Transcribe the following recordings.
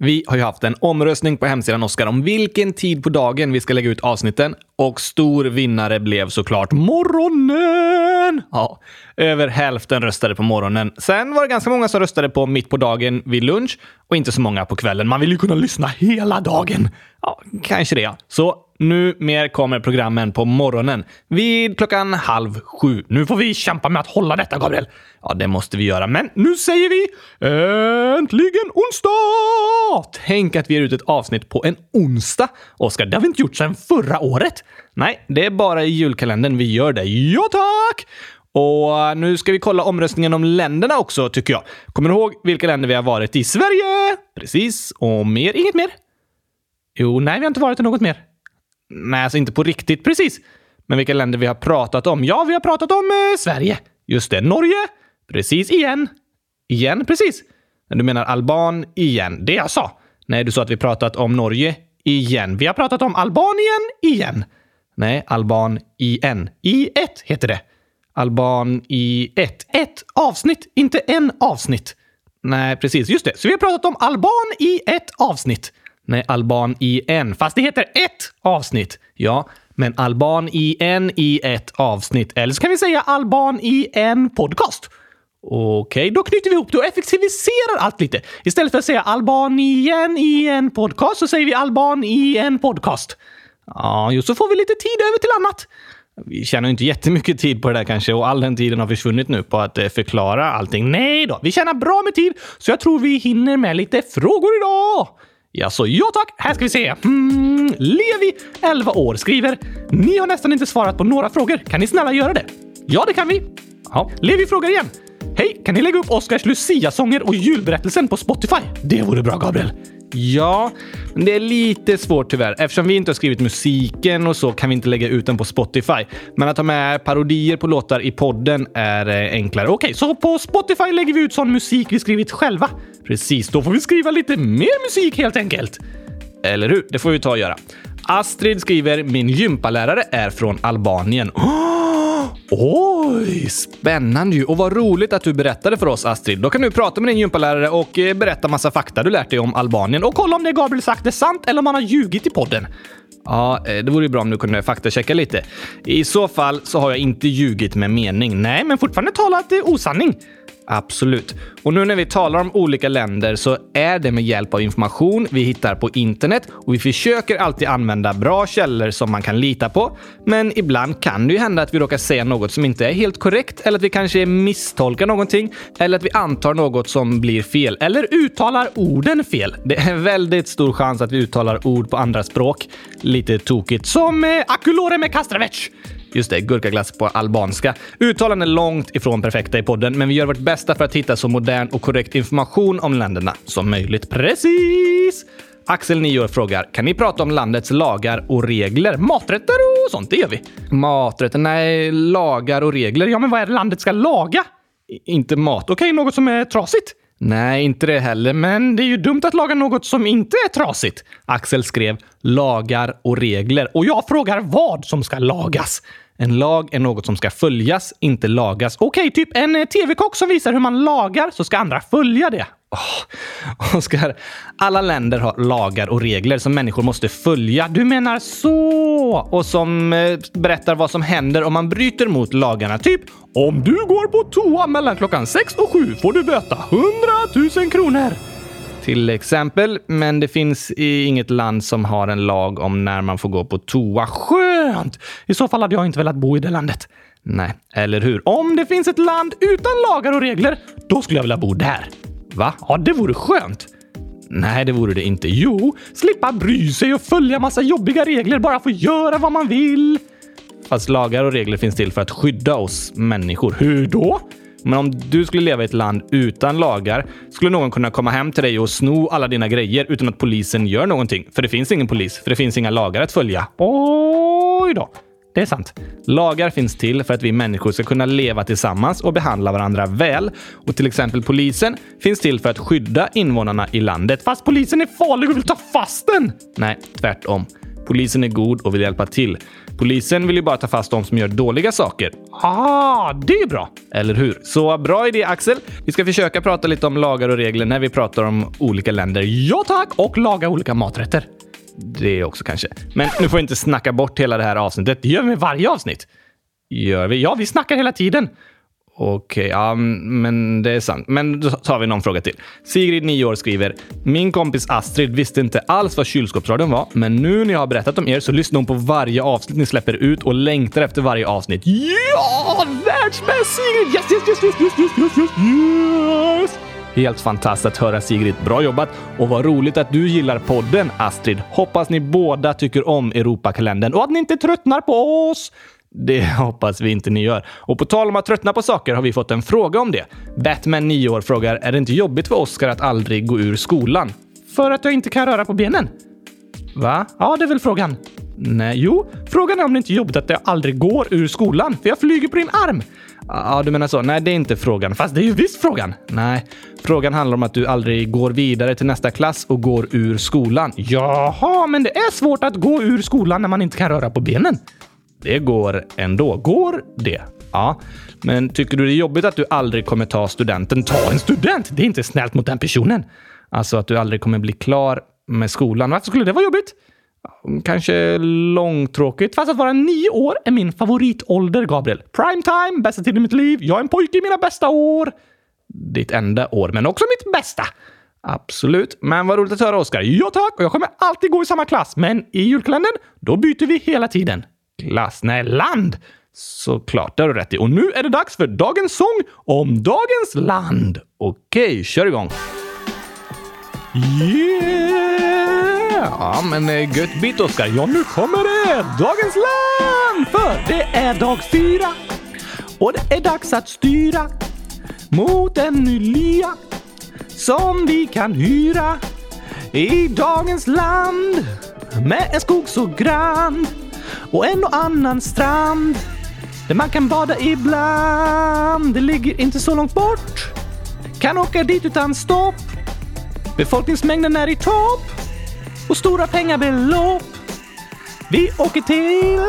Vi har ju haft en omröstning på hemsidan Oskar om vilken tid på dagen vi ska lägga ut avsnitten och stor vinnare blev såklart morgonen! Ja, över hälften röstade på morgonen. Sen var det ganska många som röstade på mitt på dagen vid lunch och inte så många på kvällen. Man vill ju kunna lyssna hela dagen. Ja, kanske det. Så nu mer kommer programmen på morgonen vid klockan halv sju. Nu får vi kämpa med att hålla detta, Gabriel. Ja, det måste vi göra. Men nu säger vi äntligen onsdag! Tänk att vi ger ut ett avsnitt på en onsdag. Oskar, det har vi inte gjort sedan förra året. Nej, det är bara i julkalendern vi gör det. Ja, tack! Och nu ska vi kolla omröstningen om länderna också, tycker jag. Kommer du ihåg vilka länder vi har varit i? Sverige! Precis. Och mer? Inget mer? Jo, nej, vi har inte varit i något mer. Nej, alltså inte på riktigt precis. Men vilka länder vi har pratat om? Ja, vi har pratat om eh, Sverige. Just det. Norge? Precis igen. Igen, precis. Du menar Alban igen. Det jag sa. Nej, du sa att vi pratat om Norge igen. Vi har pratat om Albanien igen. Nej, Alban igen. I ett heter det. Alban i ett. Ett avsnitt, inte en avsnitt. Nej, precis. Just det. Så vi har pratat om Alban i ett avsnitt. Nej, Alban i en. Fast det heter ett avsnitt. Ja, men Alban i en i ett avsnitt. Eller så kan vi säga Alban i en podcast. Okej, okay, då knyter vi ihop det och effektiviserar allt lite. Istället för att säga Albanien i en podcast så säger vi Alban i en podcast. Ja, just så får vi lite tid över till annat. Vi tjänar inte jättemycket tid på det där kanske och all den tiden har försvunnit nu på att eh, förklara allting. Nej då, vi tjänar bra med tid så jag tror vi hinner med lite frågor idag. Ja, så ja tack. Här ska vi se. Mm, Levi, 11 år, skriver “Ni har nästan inte svarat på några frågor. Kan ni snälla göra det?” Ja, det kan vi. Ja. Levi frågar igen. Hej, kan ni lägga upp Oscars Lucia-sånger och julberättelsen på Spotify? Det vore bra, Gabriel. Ja, men det är lite svårt tyvärr. Eftersom vi inte har skrivit musiken och så kan vi inte lägga ut den på Spotify. Men att ha med parodier på låtar i podden är eh, enklare. Okej, så på Spotify lägger vi ut sån musik vi skrivit själva. Precis, då får vi skriva lite mer musik helt enkelt. Eller hur? Det får vi ta och göra. Astrid skriver “Min gympalärare är från Albanien”. Oj, spännande ju! Och vad roligt att du berättade för oss, Astrid. Då kan du prata med din gympalärare och eh, berätta massa fakta du lärt dig om Albanien och kolla om det Gabriel sagt är sant eller om han har ljugit i podden. Ja, eh, det vore ju bra om du kunde faktachecka lite. I så fall så har jag inte ljugit med mening. Nej, men fortfarande talat eh, osanning. Absolut. Och nu när vi talar om olika länder så är det med hjälp av information vi hittar på internet och vi försöker alltid använda bra källor som man kan lita på. Men ibland kan det ju hända att vi råkar säga något som inte är helt korrekt eller att vi kanske misstolkar någonting eller att vi antar något som blir fel eller uttalar orden fel. Det är väldigt stor chans att vi uttalar ord på andra språk lite tokigt som eh, akulore med kastravec. Just det, gurkaglass på albanska. Uttalen är långt ifrån perfekta i podden, men vi gör vårt bästa för att hitta så modern och korrekt information om länderna som möjligt. Precis! Axel, 9 år, frågar kan ni prata om landets lagar och regler? Maträtter och sånt, det gör vi. Maträtter? Nej, lagar och regler. Ja, men vad är det landet ska laga? I inte mat. Okej, okay, något som är trasigt? Nej, inte det heller, men det är ju dumt att laga något som inte är trasigt. Axel skrev lagar och regler och jag frågar vad som ska lagas. En lag är något som ska följas, inte lagas. Okej, okay, typ en eh, tv-kock som visar hur man lagar så ska andra följa det. Oh, Oskar, alla länder har lagar och regler som människor måste följa. Du menar så? Och som eh, berättar vad som händer om man bryter mot lagarna. Typ, om du går på toa mellan klockan 6 och 7 får du böta 100 000 kronor. Till exempel, men det finns inget land som har en lag om när man får gå på toa. Skönt! I så fall hade jag inte velat bo i det landet. Nej, eller hur? Om det finns ett land utan lagar och regler, då skulle jag vilja bo där. Va? Ja, det vore skönt. Nej, det vore det inte. Jo, slippa bry sig och följa massa jobbiga regler, bara få göra vad man vill. Fast lagar och regler finns till för att skydda oss människor. Hur då? Men om du skulle leva i ett land utan lagar skulle någon kunna komma hem till dig och sno alla dina grejer utan att polisen gör någonting. För det finns ingen polis, för det finns inga lagar att följa. Oj då! Det är sant. Lagar finns till för att vi människor ska kunna leva tillsammans och behandla varandra väl. Och till exempel polisen finns till för att skydda invånarna i landet. Fast polisen är farlig och vill ta fast den! Nej, tvärtom. Polisen är god och vill hjälpa till. Polisen vill ju bara ta fast de som gör dåliga saker. Ah, det är bra! Eller hur? Så bra idé, Axel. Vi ska försöka prata lite om lagar och regler när vi pratar om olika länder. Ja tack! Och laga olika maträtter. Det också kanske. Men nu får vi inte snacka bort hela det här avsnittet. Det gör vi med varje avsnitt. Gör vi? Ja, vi snackar hela tiden. Okej, okay, ja, men det är sant. Men då tar vi någon fråga till. Sigrid, 9 år, skriver “Min kompis Astrid visste inte alls vad kylskåpsradion var, men nu när jag har berättat om er så lyssnar hon på varje avsnitt ni släpper ut och längtar efter varje avsnitt. Ja! Världsbäst Sigrid! Yes, yes, yes, yes, yes, yes, yes, yes! Helt fantastiskt att höra Sigrid. Bra jobbat! Och vad roligt att du gillar podden, Astrid. Hoppas ni båda tycker om Europakalendern och att ni inte tröttnar på oss. Det hoppas vi inte ni gör. Och på tal om att tröttna på saker har vi fått en fråga om det. Batman, 9 år, frågar är det inte jobbigt för Oscar att aldrig gå ur skolan? För att jag inte kan röra på benen? Va? Ja, det är väl frågan. Nej, jo, frågan är om det inte är jobbigt att jag aldrig går ur skolan, för jag flyger på din arm. Ja, du menar så? Nej, det är inte frågan. Fast det är ju visst frågan. Nej, frågan handlar om att du aldrig går vidare till nästa klass och går ur skolan. Jaha, men det är svårt att gå ur skolan när man inte kan röra på benen. Det går ändå. Går det? Ja. Men tycker du det är jobbigt att du aldrig kommer ta studenten? Ta en student! Det är inte snällt mot den personen. Alltså att du aldrig kommer bli klar med skolan. Varför skulle det vara jobbigt? Kanske långtråkigt, fast att vara nio år är min favoritålder, Gabriel. Prime time, bästa tiden i mitt liv. Jag är en pojke i mina bästa år. Ditt enda år, men också mitt bästa. Absolut. Men vad roligt att höra, Oskar. Ja tack! Och jag kommer alltid gå i samma klass. Men i julkalendern, då byter vi hela tiden. Klass? Nej, land! Såklart, det har du rätt i. Och nu är det dags för dagens sång om dagens land. Okej, kör igång. Yeah! Ja, men eh, gött bit, Oskar. Ja, nu kommer det! Dagens land! För det är dag fyra och det är dags att styra mot en ny lya som vi kan hyra i dagens land med en skog så grann och en och annan strand där man kan bada ibland. Det ligger inte så långt bort. Kan åka dit utan stopp. Befolkningsmängden är i topp och stora pengabelopp. Vi åker till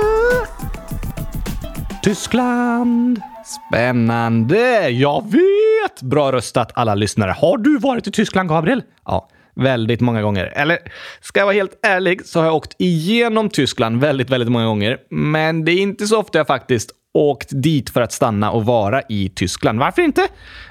Tyskland. Spännande! Jag vet! Bra röstat alla lyssnare. Har du varit i Tyskland, Gabriel? Ja väldigt många gånger. Eller ska jag vara helt ärlig så har jag åkt igenom Tyskland väldigt, väldigt många gånger. Men det är inte så ofta jag faktiskt åkt dit för att stanna och vara i Tyskland. Varför inte?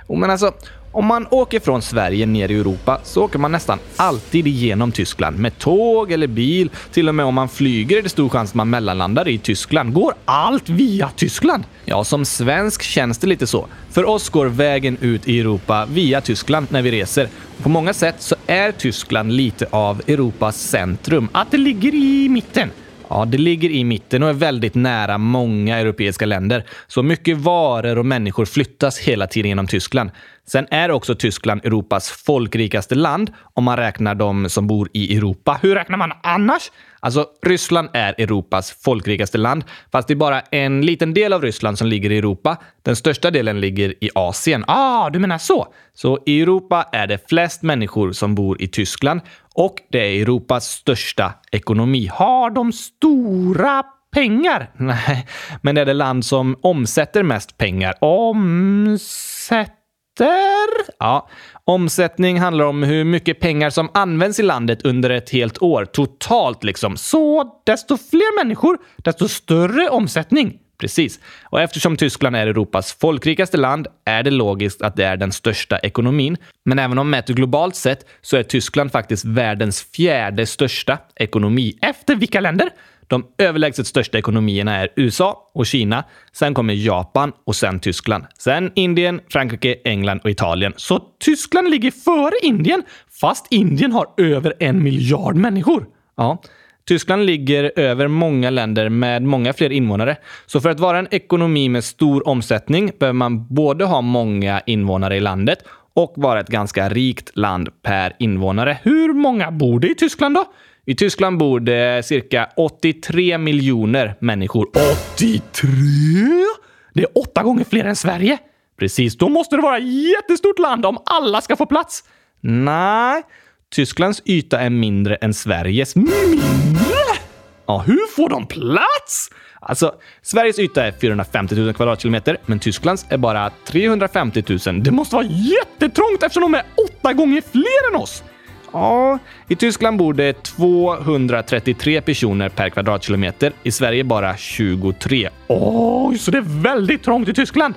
Men alltså, om man åker från Sverige ner i Europa så åker man nästan alltid igenom Tyskland med tåg eller bil. Till och med om man flyger är det stor chans att man mellanlandar i Tyskland. Går allt via Tyskland? Ja, som svensk känns det lite så. För oss går vägen ut i Europa via Tyskland när vi reser. På många sätt så är Tyskland lite av Europas centrum. Att det ligger i mitten. Ja, det ligger i mitten och är väldigt nära många europeiska länder. Så mycket varor och människor flyttas hela tiden genom Tyskland. Sen är också Tyskland Europas folkrikaste land om man räknar de som bor i Europa. Hur räknar man annars? Alltså, Ryssland är Europas folkrikaste land, fast det är bara en liten del av Ryssland som ligger i Europa. Den största delen ligger i Asien. Ah, du menar så? Så i Europa är det flest människor som bor i Tyskland och det är Europas största ekonomi. Har de stora pengar? Nej, men det är det land som omsätter mest pengar. Omsätter? Ja, omsättning handlar om hur mycket pengar som används i landet under ett helt år. Totalt liksom. Så desto fler människor, desto större omsättning. Precis. Och eftersom Tyskland är Europas folkrikaste land är det logiskt att det är den största ekonomin. Men även om mätt globalt sett så är Tyskland faktiskt världens fjärde största ekonomi. Efter vilka länder? De överlägset största ekonomierna är USA och Kina. Sen kommer Japan och sen Tyskland. Sen Indien, Frankrike, England och Italien. Så Tyskland ligger före Indien, fast Indien har över en miljard människor. Ja, Tyskland ligger över många länder med många fler invånare. Så för att vara en ekonomi med stor omsättning behöver man både ha många invånare i landet och vara ett ganska rikt land per invånare. Hur många bor det i Tyskland då? I Tyskland bor det cirka 83 miljoner människor. 83? Det är åtta gånger fler än Sverige. Precis, då måste det vara ett jättestort land om alla ska få plats. Nej, Tysklands yta är mindre än Sveriges. Mindre? Ja, hur får de plats? Alltså, Sveriges yta är 450 000 kvadratkilometer, men Tysklands är bara 350 000. Det måste vara jättetrångt eftersom de är åtta gånger fler än oss! Ja, i Tyskland bor det 233 personer per kvadratkilometer. I Sverige bara 23. Oj, så det är väldigt trångt i Tyskland!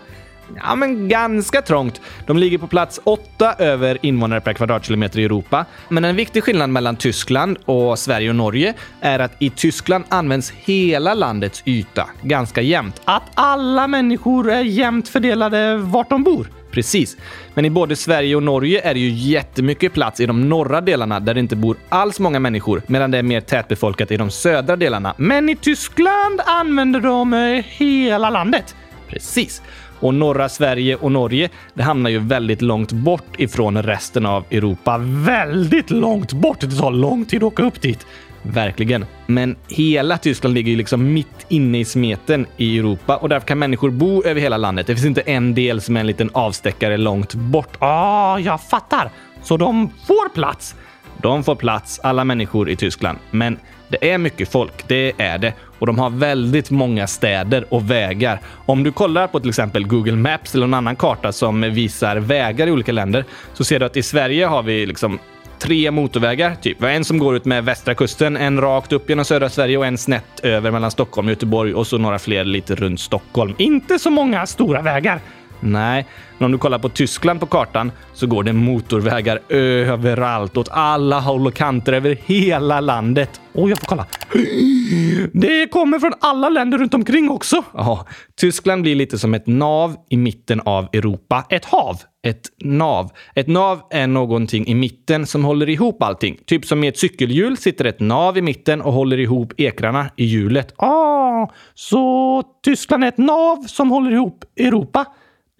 Ja, men ganska trångt. De ligger på plats 8 över invånare per kvadratkilometer i Europa. Men en viktig skillnad mellan Tyskland och Sverige och Norge är att i Tyskland används hela landets yta ganska jämnt. Att alla människor är jämnt fördelade vart de bor. Precis. Men i både Sverige och Norge är det ju jättemycket plats i de norra delarna där det inte bor alls många människor, medan det är mer tätbefolkat i de södra delarna. Men i Tyskland använder de eh, hela landet. Precis. Och norra Sverige och Norge, det hamnar ju väldigt långt bort ifrån resten av Europa. Väldigt långt bort! Det tar lång tid att åka upp dit. Verkligen. Men hela Tyskland ligger ju liksom mitt inne i smeten i Europa och därför kan människor bo över hela landet. Det finns inte en del som är en liten avstäckare långt bort. Ah, jag fattar! Så de får plats? De får plats, alla människor i Tyskland. Men det är mycket folk, det är det. Och de har väldigt många städer och vägar. Om du kollar på till exempel Google Maps eller någon annan karta som visar vägar i olika länder så ser du att i Sverige har vi liksom tre motorvägar. Typ. Vi har en som går ut med västra kusten, en rakt upp genom södra Sverige och en snett över mellan Stockholm och Göteborg och så några fler lite runt Stockholm. Inte så många stora vägar. Nej, men om du kollar på Tyskland på kartan så går det motorvägar överallt åt alla håll och kanter över hela landet. Och jag får kolla. Det kommer från alla länder runt omkring också. Ja, Tyskland blir lite som ett nav i mitten av Europa. Ett hav. Ett nav. Ett nav är någonting i mitten som håller ihop allting. Typ som i ett cykelhjul sitter ett nav i mitten och håller ihop ekrarna i hjulet. Ah, så Tyskland är ett nav som håller ihop Europa?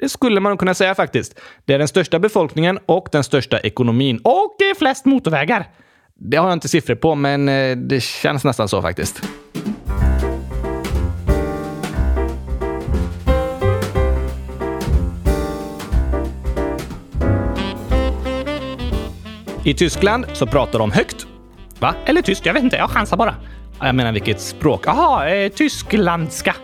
Det skulle man kunna säga faktiskt. Det är den största befolkningen och den största ekonomin. Och det är flest motorvägar. Det har jag inte siffror på, men eh, det känns nästan så faktiskt. I Tyskland så pratar de högt. Va? Eller tyst? Jag vet inte. Jag chansar bara. Jag menar vilket språk? Jaha, eh, tysklandska.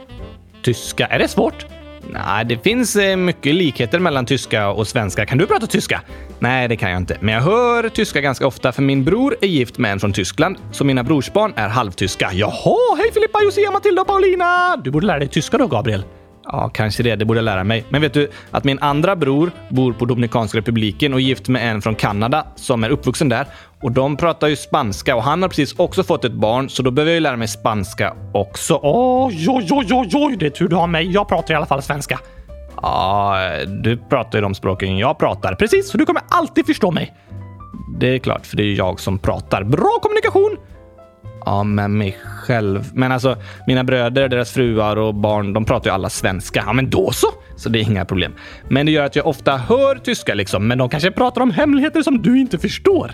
Tyska. Är det svårt? Nej, det finns eh, mycket likheter mellan tyska och svenska. Kan du prata tyska? Nej, det kan jag inte. Men jag hör tyska ganska ofta för min bror är gift med en från Tyskland, så mina brorsbarn är halvtyska. Jaha, hej Filippa, Josia, Matilda och Paulina! Du borde lära dig tyska då, Gabriel. Ja, kanske det. Det borde jag lära mig. Men vet du att min andra bror bor på Dominikanska republiken och är gift med en från Kanada som är uppvuxen där. Och de pratar ju spanska och han har precis också fått ett barn, så då behöver jag ju lära mig spanska också. Oj, oj, oj, oj, oj, det är tur du har mig. Jag pratar i alla fall svenska. Ja, du pratar ju de språken jag pratar. Precis, så du kommer alltid förstå mig. Det är klart, för det är jag som pratar. Bra kommunikation! Ja, med mig själv. Men alltså, mina bröder, deras fruar och barn, de pratar ju alla svenska. Ja, men då så! Så det är inga problem. Men det gör att jag ofta hör tyska liksom, men de kanske pratar om hemligheter som du inte förstår.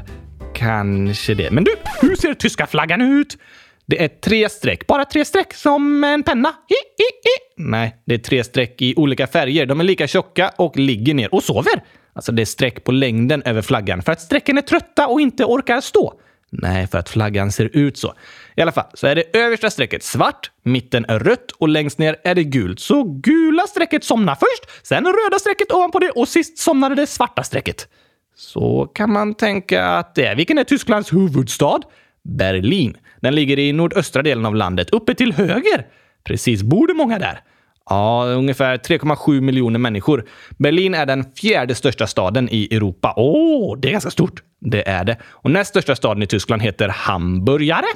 Kanske det. Men du, hur ser tyska flaggan ut? Det är tre streck. Bara tre streck? Som en penna? Hi, hi, hi. Nej, det är tre streck i olika färger. De är lika tjocka och ligger ner och sover. Alltså, det är streck på längden över flaggan för att strecken är trötta och inte orkar stå. Nej, för att flaggan ser ut så. I alla fall så är det översta strecket svart, mitten är rött och längst ner är det gult. Så gula strecket somnar först, sen röda strecket ovanpå det och sist somnade det svarta strecket. Så kan man tänka att det är. Vilken är Tysklands huvudstad? Berlin. Den ligger i nordöstra delen av landet, uppe till höger. Precis, bor det många där? Ja, ungefär 3,7 miljoner människor. Berlin är den fjärde största staden i Europa. Åh, oh, det är ganska stort. Det är det. Och näst största staden i Tyskland heter Hamburgare.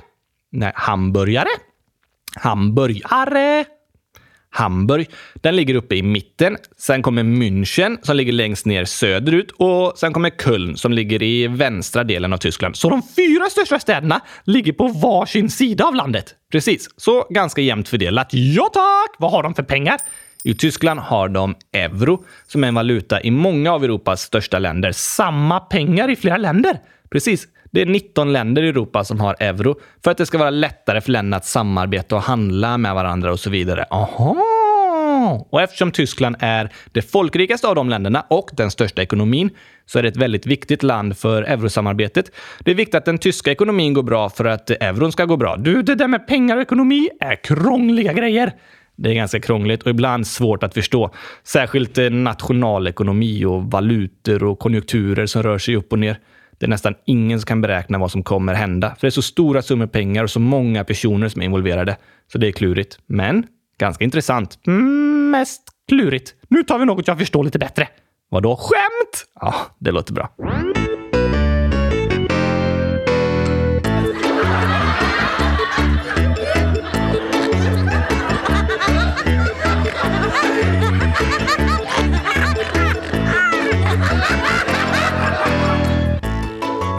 Nej, Hamburgare. Hamburgare. Hamburg. Den ligger uppe i mitten. Sen kommer München som ligger längst ner söderut och sen kommer Köln som ligger i vänstra delen av Tyskland. Så de fyra största städerna ligger på varsin sida av landet. Precis, så ganska jämnt fördelat. Ja tack! Vad har de för pengar? I Tyskland har de euro som är en valuta i många av Europas största länder. Samma pengar i flera länder. Precis. Det är 19 länder i Europa som har euro för att det ska vara lättare för länderna att samarbeta och handla med varandra och så vidare. Aha! Och eftersom Tyskland är det folkrikaste av de länderna och den största ekonomin så är det ett väldigt viktigt land för eurosamarbetet. Det är viktigt att den tyska ekonomin går bra för att euron ska gå bra. Du, det där med pengar och ekonomi är krångliga grejer. Det är ganska krångligt och ibland svårt att förstå. Särskilt eh, nationalekonomi och valutor och konjunkturer som rör sig upp och ner. Det är nästan ingen som kan beräkna vad som kommer hända. För det är så stora summor pengar och så många personer som är involverade. Så det är klurigt. Men ganska intressant. Mm, mest klurigt. Nu tar vi något jag förstår lite bättre. Vadå? Skämt? Ja, det låter bra.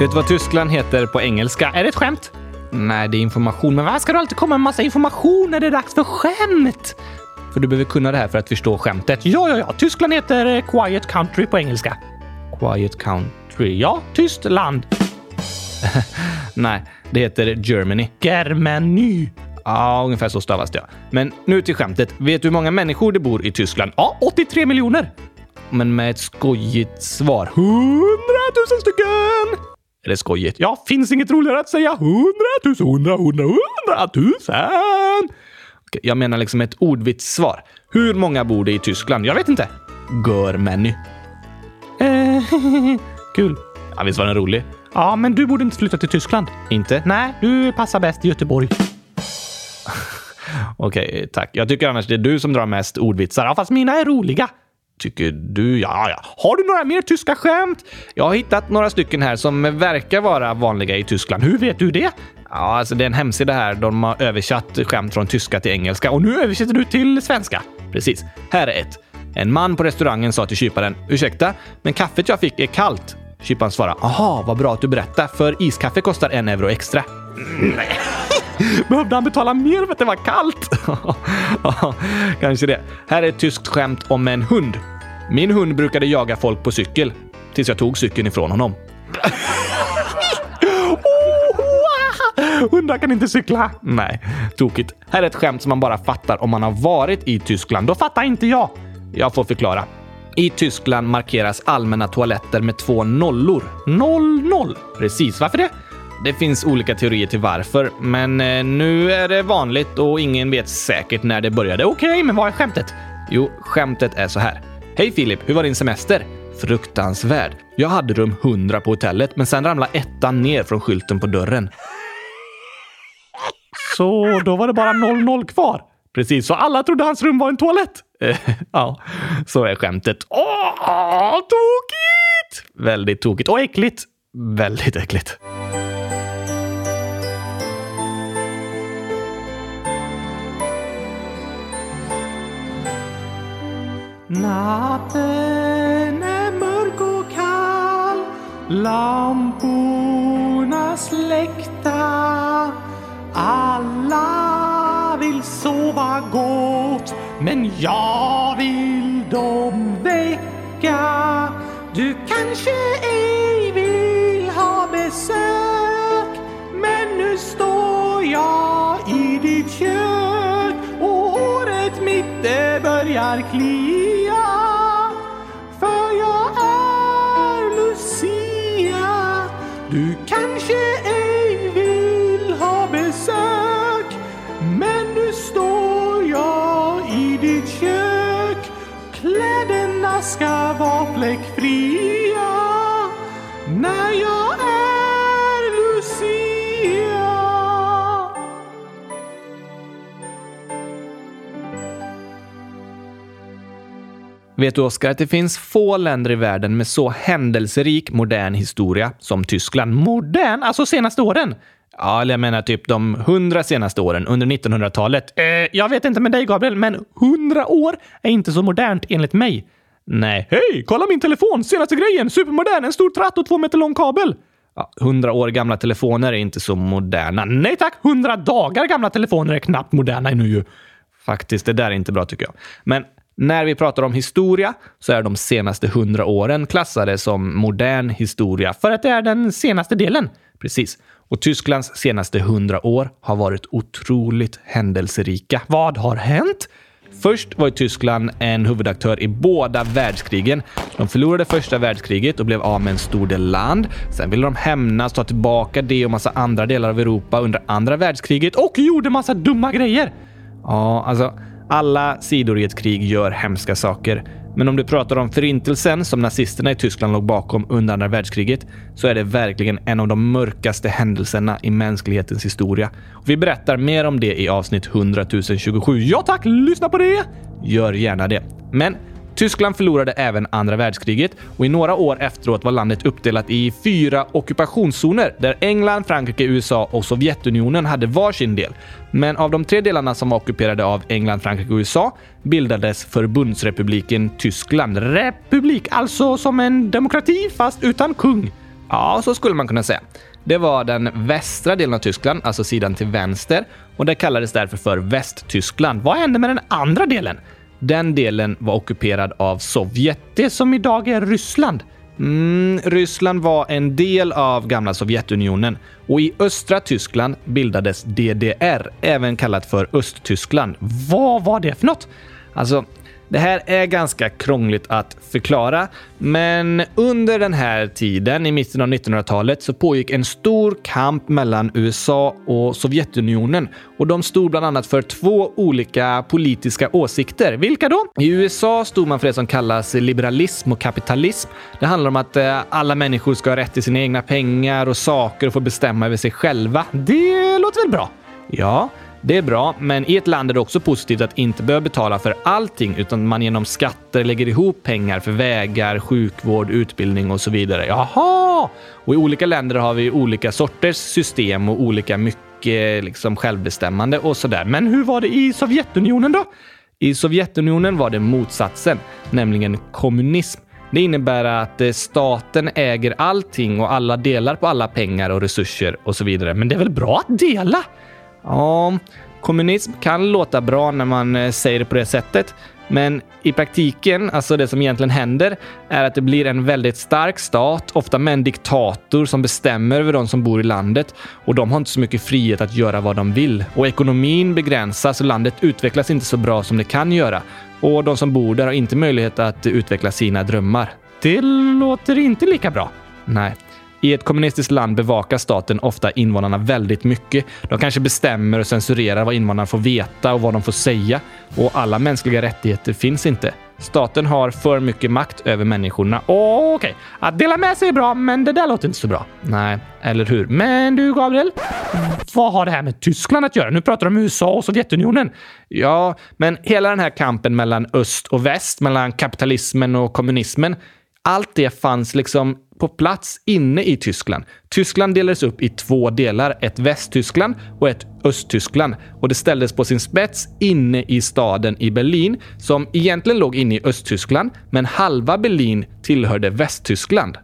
Vet du vad Tyskland heter på engelska? Är det ett skämt? Nej, det är information. Men varför ska du alltid komma med massa information när det är dags för skämt? För du behöver kunna det här för att förstå skämtet. Ja, ja, ja. Tyskland heter eh, Quiet Country på engelska. Quiet Country? Ja, tyst land. Nej, det heter Germany. Germany. Ja, ungefär så stavas det. Men nu till skämtet. Vet du hur många människor det bor i Tyskland? Ja, 83 miljoner. Men med ett skojigt svar. 100 000 stycken! Är det skojigt? Ja, finns inget roligare att säga 100 000, 100, 100, 100 000! Okej, jag menar liksom ett ordvitssvar. Hur många bor det i Tyskland? Jag vet inte. Görmänny. Eh, kul. Ja, visst var den rolig? Ja, men du borde inte flytta till Tyskland. Inte? Nej, du passar bäst i Göteborg. Okej, tack. Jag tycker annars det är du som drar mest ordvitsar. Ja, fast mina är roliga. Tycker du? Ja, ja. Har du några mer tyska skämt? Jag har hittat några stycken här som verkar vara vanliga i Tyskland. Hur vet du det? Ja, alltså det är en hemsida här. De har översatt skämt från tyska till engelska och nu översätter du till svenska. Precis. Här är ett. En man på restaurangen sa till kyparen “Ursäkta, men kaffet jag fick är kallt”. Kyparen svarade “Aha, vad bra att du berättar, för iskaffe kostar en euro extra”. Behövde han betala mer för att det var kallt? ja, kanske det. Här är ett tyskt skämt om en hund. Min hund brukade jaga folk på cykel tills jag tog cykeln ifrån honom. Oh, hundar kan inte cykla. Nej, tokigt. Här är ett skämt som man bara fattar om man har varit i Tyskland. Då fattar inte jag. Jag får förklara. I Tyskland markeras allmänna toaletter med två nollor. Noll, noll. Precis, varför det? Det finns olika teorier till varför, men eh, nu är det vanligt och ingen vet säkert när det började. Okej, okay, men vad är skämtet? Jo, skämtet är så här. Hej Filip, hur var din semester? Fruktansvärd. Jag hade rum 100 på hotellet, men sen ramlade ettan ner från skylten på dörren. Så då var det bara 00 kvar? Precis, så alla trodde hans rum var en toalett? ja, så är skämtet. Åh, tokigt! Väldigt tokigt och äckligt. Väldigt äckligt. Natten är mörk och kall. Lamporna släckta Alla vill sova gott Men jag vill dem väcka. Du kanske ej vill ha besök Men nu står jag i ditt kök. Och håret mitt det börjar klia Vet du, Oskar, att det finns få länder i världen med så händelserik modern historia som Tyskland. Modern? Alltså senaste åren? Ja, eller jag menar typ de hundra senaste åren under 1900-talet. Eh, jag vet inte med dig, Gabriel, men hundra år är inte så modernt enligt mig. Nej. Hej! Kolla min telefon! Senaste grejen! Supermodern! En stor tratt och två meter lång kabel! Ja, år gamla telefoner är inte så moderna. Nej tack! Hundra dagar gamla telefoner är knappt moderna ännu ju. Faktiskt, det där är inte bra tycker jag. Men när vi pratar om historia så är de senaste hundra åren klassade som modern historia för att det är den senaste delen. Precis. Och Tysklands senaste hundra år har varit otroligt händelserika. Vad har hänt? Först var Tyskland en huvudaktör i båda världskrigen. De förlorade första världskriget och blev av med en stor del land. Sen ville de hämnas, ta tillbaka det och massa andra delar av Europa under andra världskriget och gjorde massa dumma grejer. Ja, alltså alla sidor i ett krig gör hemska saker. Men om du pratar om förintelsen som nazisterna i Tyskland låg bakom under andra världskriget så är det verkligen en av de mörkaste händelserna i mänsklighetens historia. Och vi berättar mer om det i avsnitt 100 027. Ja tack, lyssna på det! Gör gärna det. Men Tyskland förlorade även andra världskriget och i några år efteråt var landet uppdelat i fyra ockupationszoner där England, Frankrike, USA och Sovjetunionen hade varsin del. Men av de tre delarna som var ockuperade av England, Frankrike och USA bildades Förbundsrepubliken Tyskland. Republik, alltså som en demokrati fast utan kung. Ja, så skulle man kunna säga. Det var den västra delen av Tyskland, alltså sidan till vänster, och det kallades därför för Västtyskland. Vad hände med den andra delen? Den delen var ockuperad av Sovjet, det som idag är Ryssland. Mm, Ryssland var en del av gamla Sovjetunionen och i östra Tyskland bildades DDR, även kallat för Östtyskland. Vad var det för något? Alltså, det här är ganska krångligt att förklara, men under den här tiden, i mitten av 1900-talet, så pågick en stor kamp mellan USA och Sovjetunionen och de stod bland annat för två olika politiska åsikter. Vilka då? I USA stod man för det som kallas liberalism och kapitalism. Det handlar om att eh, alla människor ska ha rätt till sina egna pengar och saker och få bestämma över sig själva. Det låter väl bra? Ja, det är bra, men i ett land är det också positivt att inte behöva betala för allting utan man genom skatter lägger ihop pengar för vägar, sjukvård, utbildning och så vidare. Jaha! Och i olika länder har vi olika sorters system och olika mycket liksom självbestämmande och sådär. Men hur var det i Sovjetunionen då? I Sovjetunionen var det motsatsen, nämligen kommunism. Det innebär att eh, staten äger allting och alla delar på alla pengar och resurser och så vidare. Men det är väl bra att dela? Ja, kommunism kan låta bra när man eh, säger det på det sättet. Men i praktiken, alltså det som egentligen händer, är att det blir en väldigt stark stat, ofta med en diktator som bestämmer över de som bor i landet och de har inte så mycket frihet att göra vad de vill. Och ekonomin begränsas och landet utvecklas inte så bra som det kan göra. Och de som bor där har inte möjlighet att utveckla sina drömmar. Det låter inte lika bra. Nej. I ett kommunistiskt land bevakar staten ofta invånarna väldigt mycket. De kanske bestämmer och censurerar vad invånarna får veta och vad de får säga. Och alla mänskliga rättigheter finns inte. Staten har för mycket makt över människorna. Okej, okay. att dela med sig är bra, men det där låter inte så bra. Nej, eller hur? Men du, Gabriel? Vad har det här med Tyskland att göra? Nu pratar du om USA och Sovjetunionen. Ja, men hela den här kampen mellan öst och väst, mellan kapitalismen och kommunismen, allt det fanns liksom på plats inne i Tyskland. Tyskland delades upp i två delar, ett Västtyskland och ett Östtyskland. Och det ställdes på sin spets inne i staden i Berlin, som egentligen låg inne i Östtyskland, men halva Berlin tillhörde Västtyskland.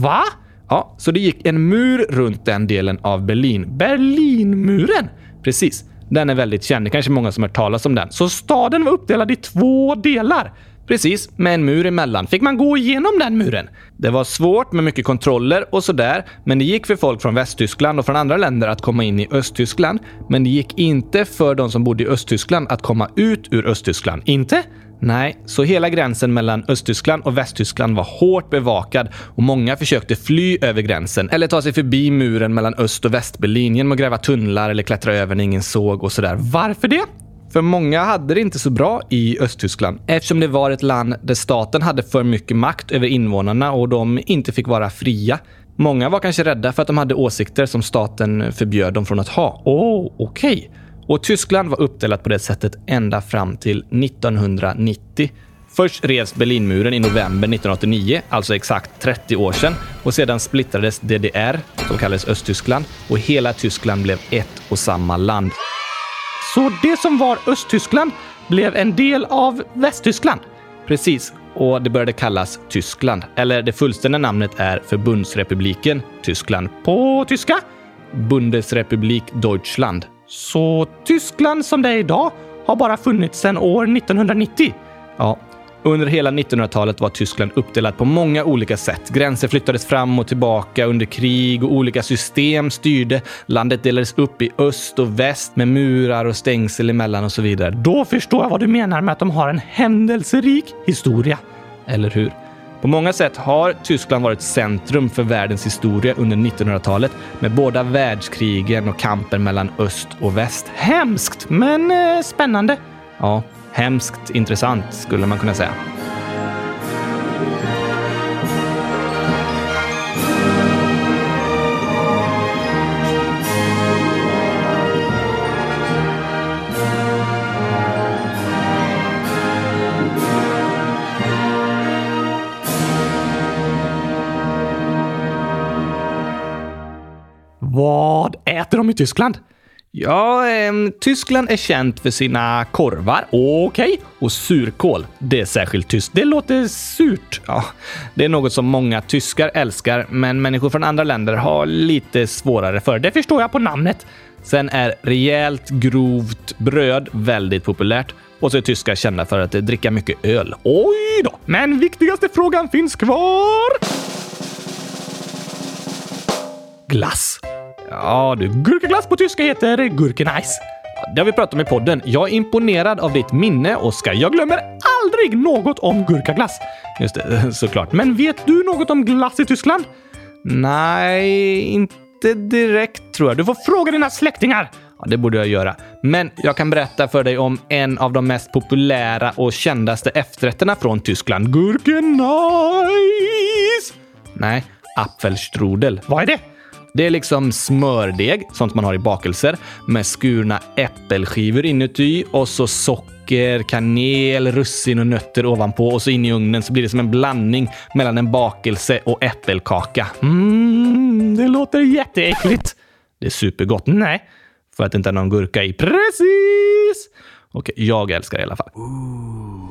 Va? Ja, så det gick en mur runt den delen av Berlin. Berlinmuren! Precis. Den är väldigt känd. Det är kanske många som har hört talas om den. Så staden var uppdelad i två delar. Precis, med en mur emellan. Fick man gå igenom den muren? Det var svårt med mycket kontroller och sådär, men det gick för folk från Västtyskland och från andra länder att komma in i Östtyskland. Men det gick inte för de som bodde i Östtyskland att komma ut ur Östtyskland. Inte? Nej, så hela gränsen mellan Östtyskland och Västtyskland var hårt bevakad och många försökte fly över gränsen eller ta sig förbi muren mellan Öst och Västberlin genom att gräva tunnlar eller klättra över när ingen såg och sådär. Varför det? För många hade det inte så bra i Östtyskland eftersom det var ett land där staten hade för mycket makt över invånarna och de inte fick vara fria. Många var kanske rädda för att de hade åsikter som staten förbjöd dem från att ha. Åh, oh, okej. Okay. Och Tyskland var uppdelat på det sättet ända fram till 1990. Först revs Berlinmuren i november 1989, alltså exakt 30 år sedan. Och sedan splittrades DDR, som kallades Östtyskland, och hela Tyskland blev ett och samma land. Så det som var Östtyskland blev en del av Västtyskland? Precis, och det började kallas Tyskland. Eller det fullständiga namnet är Förbundsrepubliken Tyskland. På tyska? Bundesrepublik Deutschland. Så Tyskland som det är idag har bara funnits sedan år 1990? Ja, under hela 1900-talet var Tyskland uppdelat på många olika sätt. Gränser flyttades fram och tillbaka under krig och olika system styrde. Landet delades upp i öst och väst med murar och stängsel emellan och så vidare. Då förstår jag vad du menar med att de har en händelserik historia. Eller hur? På många sätt har Tyskland varit centrum för världens historia under 1900-talet med båda världskrigen och kampen mellan öst och väst. Hemskt, men eh, spännande. Ja, hemskt intressant skulle man kunna säga. Vad äter de i Tyskland? Ja, eh, Tyskland är känt för sina korvar. Okej. Okay. Och surkål. Det är särskilt tyskt. Det låter surt. Ja, det är något som många tyskar älskar, men människor från andra länder har lite svårare för. Det förstår jag på namnet. Sen är rejält grovt bröd väldigt populärt och så är tyskar kända för att dricka mycket öl. Oj då! Men viktigaste frågan finns kvar. Glass. Ja du, gurkaglass på tyska heter gurkeneis. Det har vi pratat om i podden. Jag är imponerad av ditt minne, Oskar. Jag glömmer aldrig något om gurkaglass. Just det, såklart. Men vet du något om glass i Tyskland? Nej, inte direkt tror jag. Du får fråga dina släktingar. Ja, det borde jag göra. Men jag kan berätta för dig om en av de mest populära och kändaste efterrätterna från Tyskland. Gurkenais! Nej, Apfelstrudel. Vad är det? Det är liksom smördeg, sånt man har i bakelser, med skurna äppelskivor inuti och så socker, kanel, russin och nötter ovanpå och så in i ugnen så blir det som en blandning mellan en bakelse och äppelkaka. Mm, det låter jätteäckligt. Det är supergott. Nej. För att det inte är någon gurka i. Precis! Okej, jag älskar det i alla fall.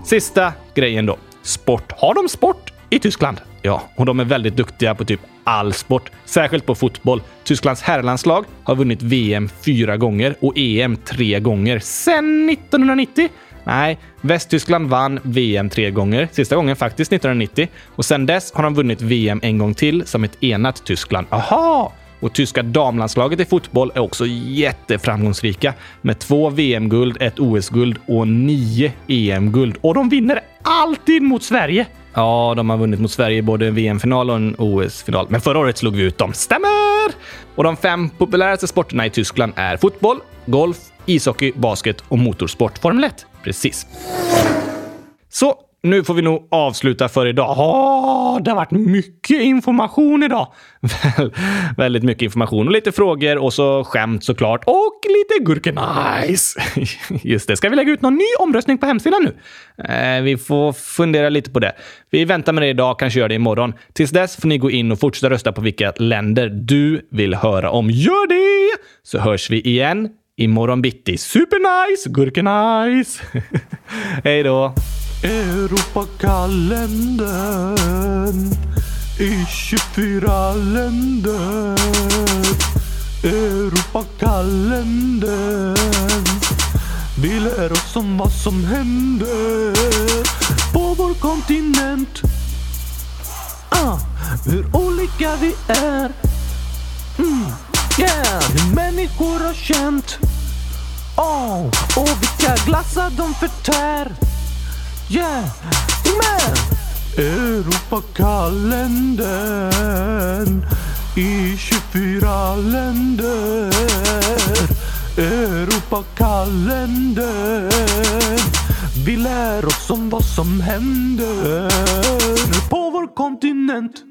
Sista grejen då. Sport. Har de sport i Tyskland? Ja, och de är väldigt duktiga på typ all sport, särskilt på fotboll. Tysklands herrlandslag har vunnit VM fyra gånger och EM tre gånger sen 1990. Nej, Västtyskland vann VM tre gånger, sista gången faktiskt 1990. Och sen dess har de vunnit VM en gång till som ett enat Tyskland. Aha! Och tyska damlandslaget i fotboll är också jätteframgångsrika med två VM-guld, ett OS-guld och nio EM-guld. Och de vinner alltid mot Sverige. Ja, de har vunnit mot Sverige både en VM-final och en OS-final. Men förra året slog vi ut dem. Stämmer! Och de fem populäraste sporterna i Tyskland är fotboll, golf, ishockey, basket och motorsport. Formel 1. Precis. Så nu får vi nog avsluta för idag. Oh, det har varit mycket information idag. Väl, väldigt mycket information och lite frågor och så skämt såklart. Och lite gurkenajs. Just det. Ska vi lägga ut någon ny omröstning på hemsidan nu? Eh, vi får fundera lite på det. Vi väntar med det idag, kanske gör det imorgon. Tills dess får ni gå in och fortsätta rösta på vilka länder du vill höra om. Gör det! Så hörs vi igen imorgon bitti. Supernice! Gurkenajs! Hej då! Europakalendern i 24 länder. Europakalendern. Vi lär oss om vad som händer på vår kontinent. Ah, hur olika vi är. Mm, yeah, hur människor har känt. Oh, och vilka glassar de förtär. Yeah! Men! Europakalendern i 24 länder. Europakalendern. Vi lär oss om vad som händer på vår kontinent.